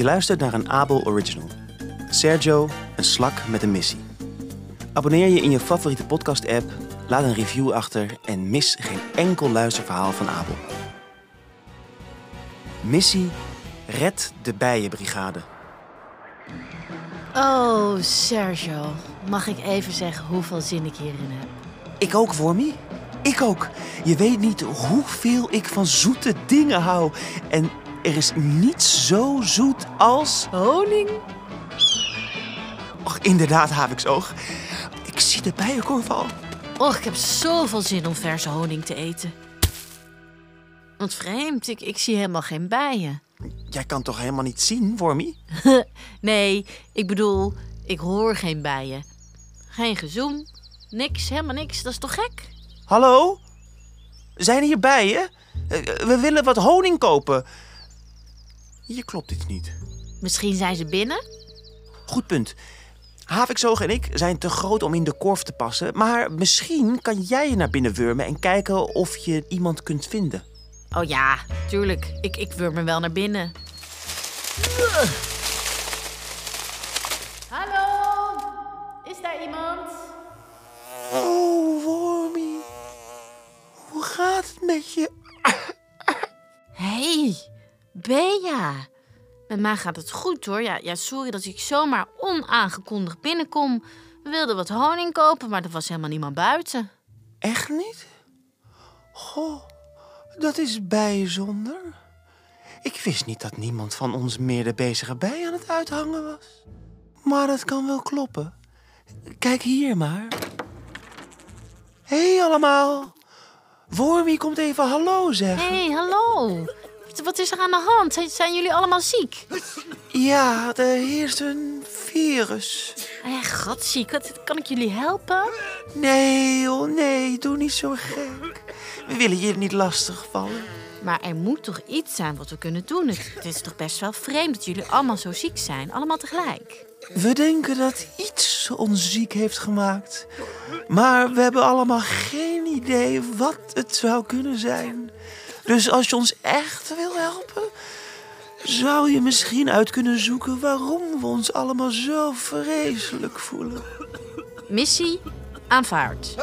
Je luistert naar een Abel Original. Sergio, een slak met een missie. Abonneer je in je favoriete podcast-app, laat een review achter en mis geen enkel luisterverhaal van Abel. Missie Red de Bijenbrigade. Oh, Sergio. Mag ik even zeggen hoeveel zin ik hierin heb? Ik ook, Wormy. Ik ook. Je weet niet hoeveel ik van zoete dingen hou. En er is niets zo zoet als... Honing? Och, inderdaad, haviksoog. Ik zie de bijenkorf al. Och, ik heb zoveel zin om verse honing te eten. Wat vreemd, ik, ik zie helemaal geen bijen. Jij kan toch helemaal niet zien, Wormy? Nee, ik bedoel, ik hoor geen bijen. Geen gezoem, niks, helemaal niks. Dat is toch gek? Hallo? Zijn hier bijen? Eh, We willen wat honing kopen. Hier klopt iets niet. Misschien zijn ze binnen? Goed punt. Havikzoog en ik zijn te groot om in de korf te passen. Maar misschien kan jij je naar binnen wurmen en kijken of je iemand kunt vinden. Oh ja, tuurlijk. Ik, ik wurm me wel naar binnen. Hallo? Is daar iemand? Oh, Wormy. Hoe gaat het met je? Hé, hey, Bea. Met mij gaat het goed hoor. Ja, ja, sorry dat ik zomaar onaangekondigd binnenkom. We wilden wat honing kopen, maar er was helemaal niemand buiten. Echt niet? Goh, dat is bijzonder. Ik wist niet dat niemand van ons meer de bezige bij aan het uithangen was. Maar dat kan wel kloppen. Kijk hier maar. Hé hey allemaal. Wormy komt even hallo zeggen. Hé, hey, hallo. Wat- is er aan de hand? Zijn, jullie allemaal ziek? Ja, er heerst een virus. Eh, godziek, kan ik jullie helpen? Nee, oh nee, doe niet zo gek. We willen je niet lastigvallen. Maar er moet toch iets zijn wat we kunnen doen? Het, het is toch best wel vreemd dat jullie allemaal zo ziek zijn, allemaal tegelijk. We denken dat iets ons ziek heeft gemaakt. Maar we hebben allemaal geen idee wat het zou kunnen zijn. Dus als je ons echt wil helpen, zou je misschien uit kunnen zoeken waarom we ons allemaal zo vreselijk voelen. Missie aanvaard.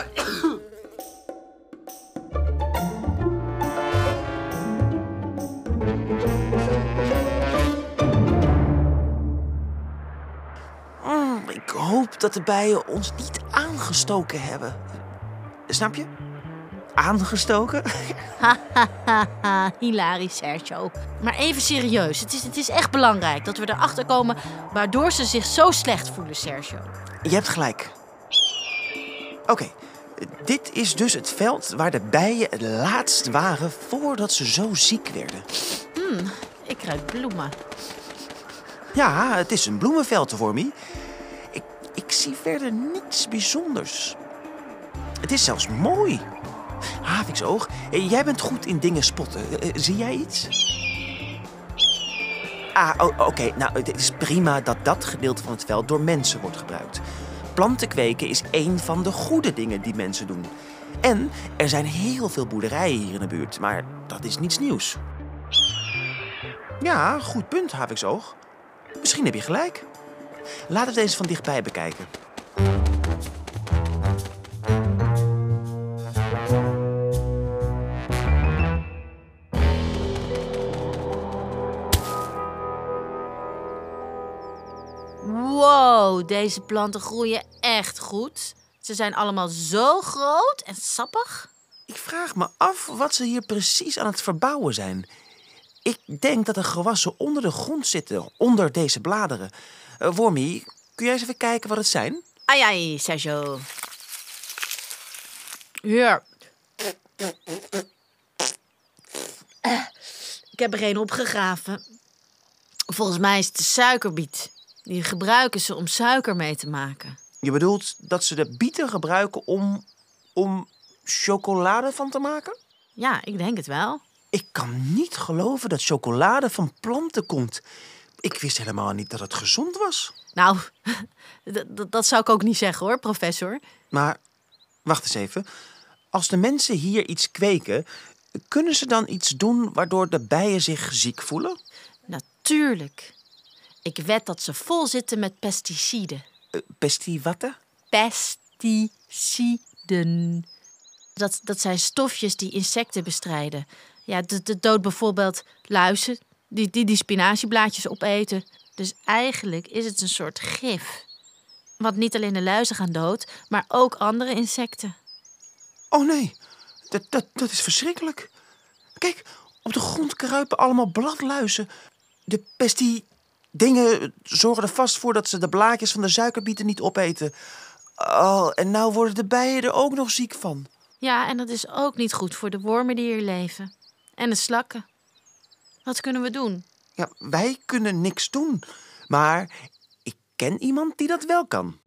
Mm, ik hoop dat de bijen ons niet aangestoken hebben. Snap je? Aangestoken? Haha, hilarisch Sergio. Maar even serieus, het is, het is echt belangrijk dat we erachter komen waardoor ze zich zo slecht voelen, Sergio. Je hebt gelijk. Oké, dit is dus het veld waar de bijen het laatst waren voordat ze zo ziek werden. Ik ruik bloemen. Ja, het is een bloemenveld, Wormy. Ik, ik zie verder niets bijzonders. Het is zelfs mooi. Eh, jij bent goed in dingen spotten. Eh, eh, Zie jij iets? Ah, oké. Nou, het is prima dat dat gedeelte van het veld door mensen wordt gebruikt. Planten kweken is één van de goede dingen die mensen doen. En er zijn heel veel boerderijen hier in de buurt, maar dat is niets nieuws. Ja, goed punt, Haviksoog. Misschien heb je gelijk. Laten we deze van dichtbij bekijken. Wow, deze planten groeien echt goed. Ze zijn allemaal zo groot en sappig. Ik vraag me af wat ze hier precies aan het verbouwen zijn. Ik denk dat er gewassen onder de grond zitten, onder deze bladeren. Eh, Wormy, kun jij eens even kijken wat het zijn? Ai, ai, Sergio. Hier. Ik heb er een opgegraven. Volgens mij is het de suikerbiet. Die gebruiken ze om suiker mee te maken. Je bedoelt dat ze de bieten gebruiken om, om chocolade van te maken? Ja, ik denk het wel. Ik kan niet geloven dat chocolade van planten komt. Ik wist helemaal niet dat het gezond was. Nou, dat zou ik ook niet zeggen hoor, professor. Maar wacht eens even. Als de mensen hier iets kweken, kunnen ze dan iets doen waardoor de bijen zich ziek voelen? Natuurlijk. Ik wed dat ze vol zitten met pesticiden. Uh, Pestiwatten? Pesticiden. Dat, dat zijn stofjes die insecten bestrijden. Ja, dat, dat doodt bijvoorbeeld luizen die, die die spinazieblaadjes opeten. Dus eigenlijk is het een soort gif. Want niet alleen de luizen gaan dood, maar ook andere insecten. Oh nee, dat, dat, dat is verschrikkelijk. Kijk, op de grond kruipen allemaal bladluizen. De pesti dingen zorgen er vast voor dat ze de blaadjes van de suikerbieten niet opeten. Oh, en nou worden de bijen er ook nog ziek van. Ja, en dat is ook niet goed voor de wormen die hier leven. En de slakken. Wat kunnen we doen? Ja, wij kunnen niks doen. Maar ik ken iemand die dat wel kan.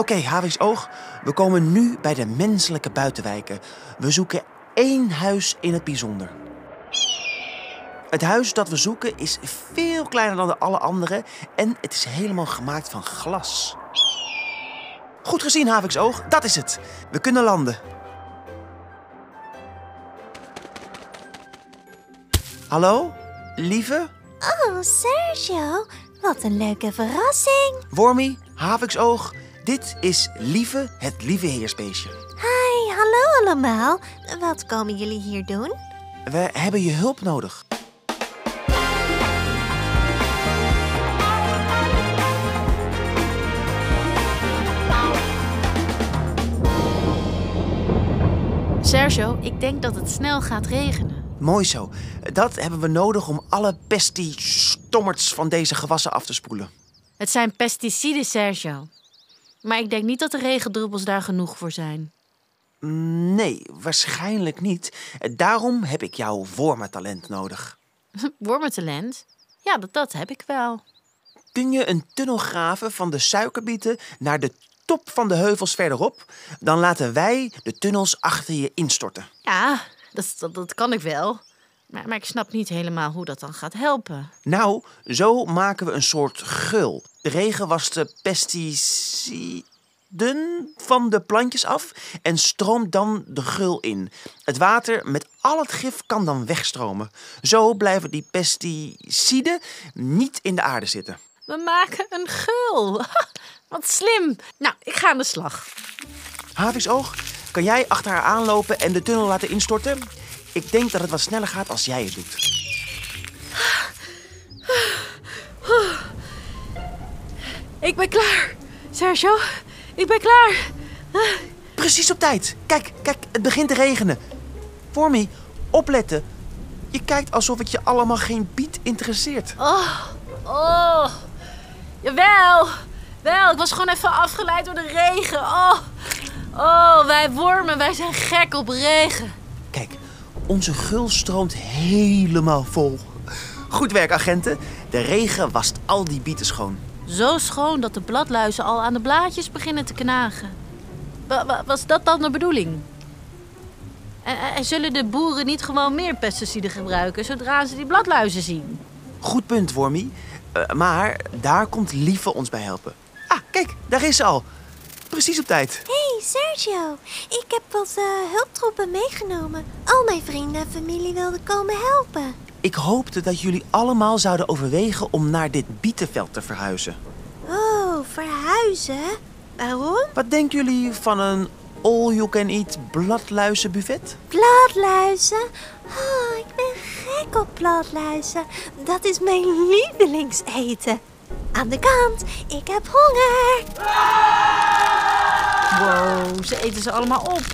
Oké, okay, Oog. We komen nu bij de menselijke buitenwijken. We zoeken één huis in het bijzonder. Het huis dat we zoeken is veel kleiner dan de alle andere en het is helemaal gemaakt van glas. Goed gezien, Haviksoog. Dat is het. We kunnen landen. Hallo? Lieve? Oh, Sergio. Wat een leuke verrassing. Wormy, Haviksoog. Dit is Lieve, het lieve heersbeestje. Hi, hallo allemaal. Wat komen jullie hier doen? We hebben je hulp nodig. Sergio, ik denk dat het snel gaat regenen. Mooi zo. Dat hebben we nodig om alle pestistommerts van deze gewassen af te spoelen. Het zijn pesticiden, Sergio. Maar ik denk niet dat de regendruppels daar genoeg voor zijn. Nee, waarschijnlijk niet. Daarom heb ik jouw wormentalent nodig. wormentalent? Ja, dat, dat heb ik wel. Kun je een tunnel graven van de suikerbieten naar de top van de heuvels verderop? Dan laten wij de tunnels achter je instorten. Ja, dat, dat, dat kan ik wel. Maar, maar ik snap niet helemaal hoe dat dan gaat helpen. Nou, zo maken we een soort gul. De regen wast de pesticiden van de plantjes af en stroomt dan de gul in. Het water met al het gif kan dan wegstromen. Zo blijven die pesticiden niet in de aarde zitten. We maken een gul. Wat slim. Nou, ik ga aan de slag. Haviksoog, kan jij achter haar aanlopen en de tunnel laten instorten? Ik denk dat het wat sneller gaat als jij het doet. Ik ben klaar. Sergio, ik ben klaar. Precies op tijd. Kijk, kijk, het begint te regenen. Vormi, opletten. Je kijkt alsof het je allemaal geen biet interesseert. Oh, oh. Jawel. Wel, ik was gewoon even afgeleid door de regen. Oh, oh wij wormen, wij zijn gek op regen. Onze gul stroomt helemaal vol. Goed werk, agenten. De regen wast al die bieten schoon. Zo schoon dat de bladluizen al aan de blaadjes beginnen te knagen. was dat dan de bedoeling? En, zullen de boeren niet gewoon meer pesticiden gebruiken zodra ze die bladluizen zien? Goed punt, Wormy. Uh, maar daar komt Lieve ons bij helpen. Ah, kijk, daar is ze al. Precies op tijd. Sergio. Ik heb wat uh, hulptroepen meegenomen. Al mijn vrienden en familie wilden komen helpen. Ik hoopte dat jullie allemaal zouden overwegen om naar dit bietenveld te verhuizen. Oh, verhuizen? Waarom? Wat denken jullie van een all-you-can-eat bladluizenbuffet? Bladluizen? Oh, ik ben gek op bladluizen. Dat is mijn lievelingseten. Aan de kant, ik heb honger. Wow, ze eten ze allemaal op.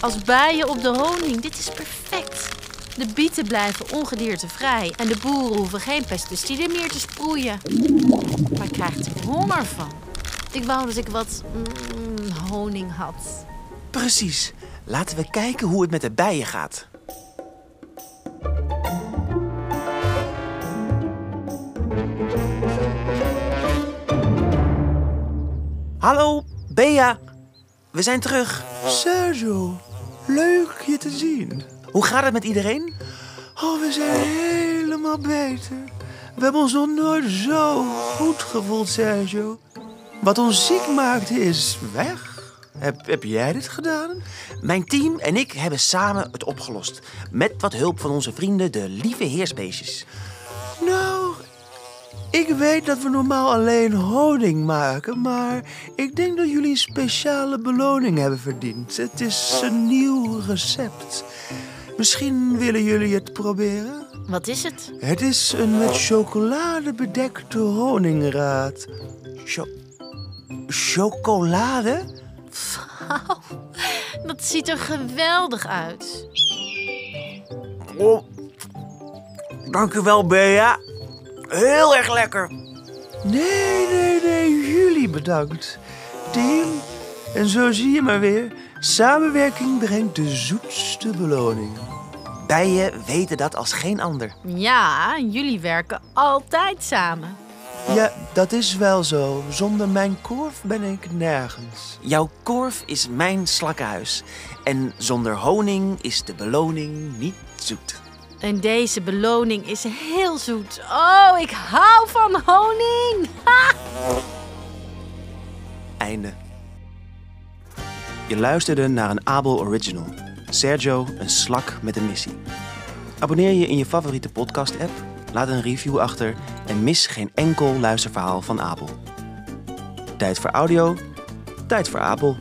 Als bijen op de honing, dit is perfect. De bieten blijven ongediertevrij en de boeren hoeven geen pesticiden meer te sproeien. Maar ik krijg er honger van. Ik wou dat ik wat mm, honing had. Precies. Laten we kijken hoe het met de bijen gaat. Hallo, Bea. We zijn terug. Sergio, leuk je te zien. Hoe gaat het met iedereen? Oh, we zijn helemaal beter. We hebben ons nog nooit zo goed gevoeld, Sergio. Wat ons ziek maakte is weg. Heb, heb jij dit gedaan? Mijn team en ik hebben samen het opgelost. Met wat hulp van onze vrienden, de lieve heersbeestjes. Nou, ik weet dat we normaal alleen honing maken, maar ik denk dat jullie een speciale beloning hebben verdiend. Het is een nieuw recept. Misschien willen jullie het proberen? Wat is het? Het is een met chocolade bedekte honingraad. Cho chocolade? Dat ziet er geweldig uit. Oh, dank u wel, Bea. Heel erg lekker. Nee, nee, nee, jullie bedankt. Team, en zo zie je maar weer. Samenwerking brengt de zoetste beloning. Bijen weten dat als geen ander. Ja, jullie werken altijd samen. Ja, dat is wel zo. Zonder mijn korf ben ik nergens. Jouw korf is mijn slakkenhuis. En zonder honing is de beloning niet zoet. En deze beloning is heel zoet. Oh, ik hou van honing. Einde. Je luisterde naar een Abel Original. Sergio, een slak met een missie. Abonneer je in je favoriete podcast-app, laat een review achter en mis geen enkel luisterverhaal van Abel. Tijd voor audio, tijd voor Abel.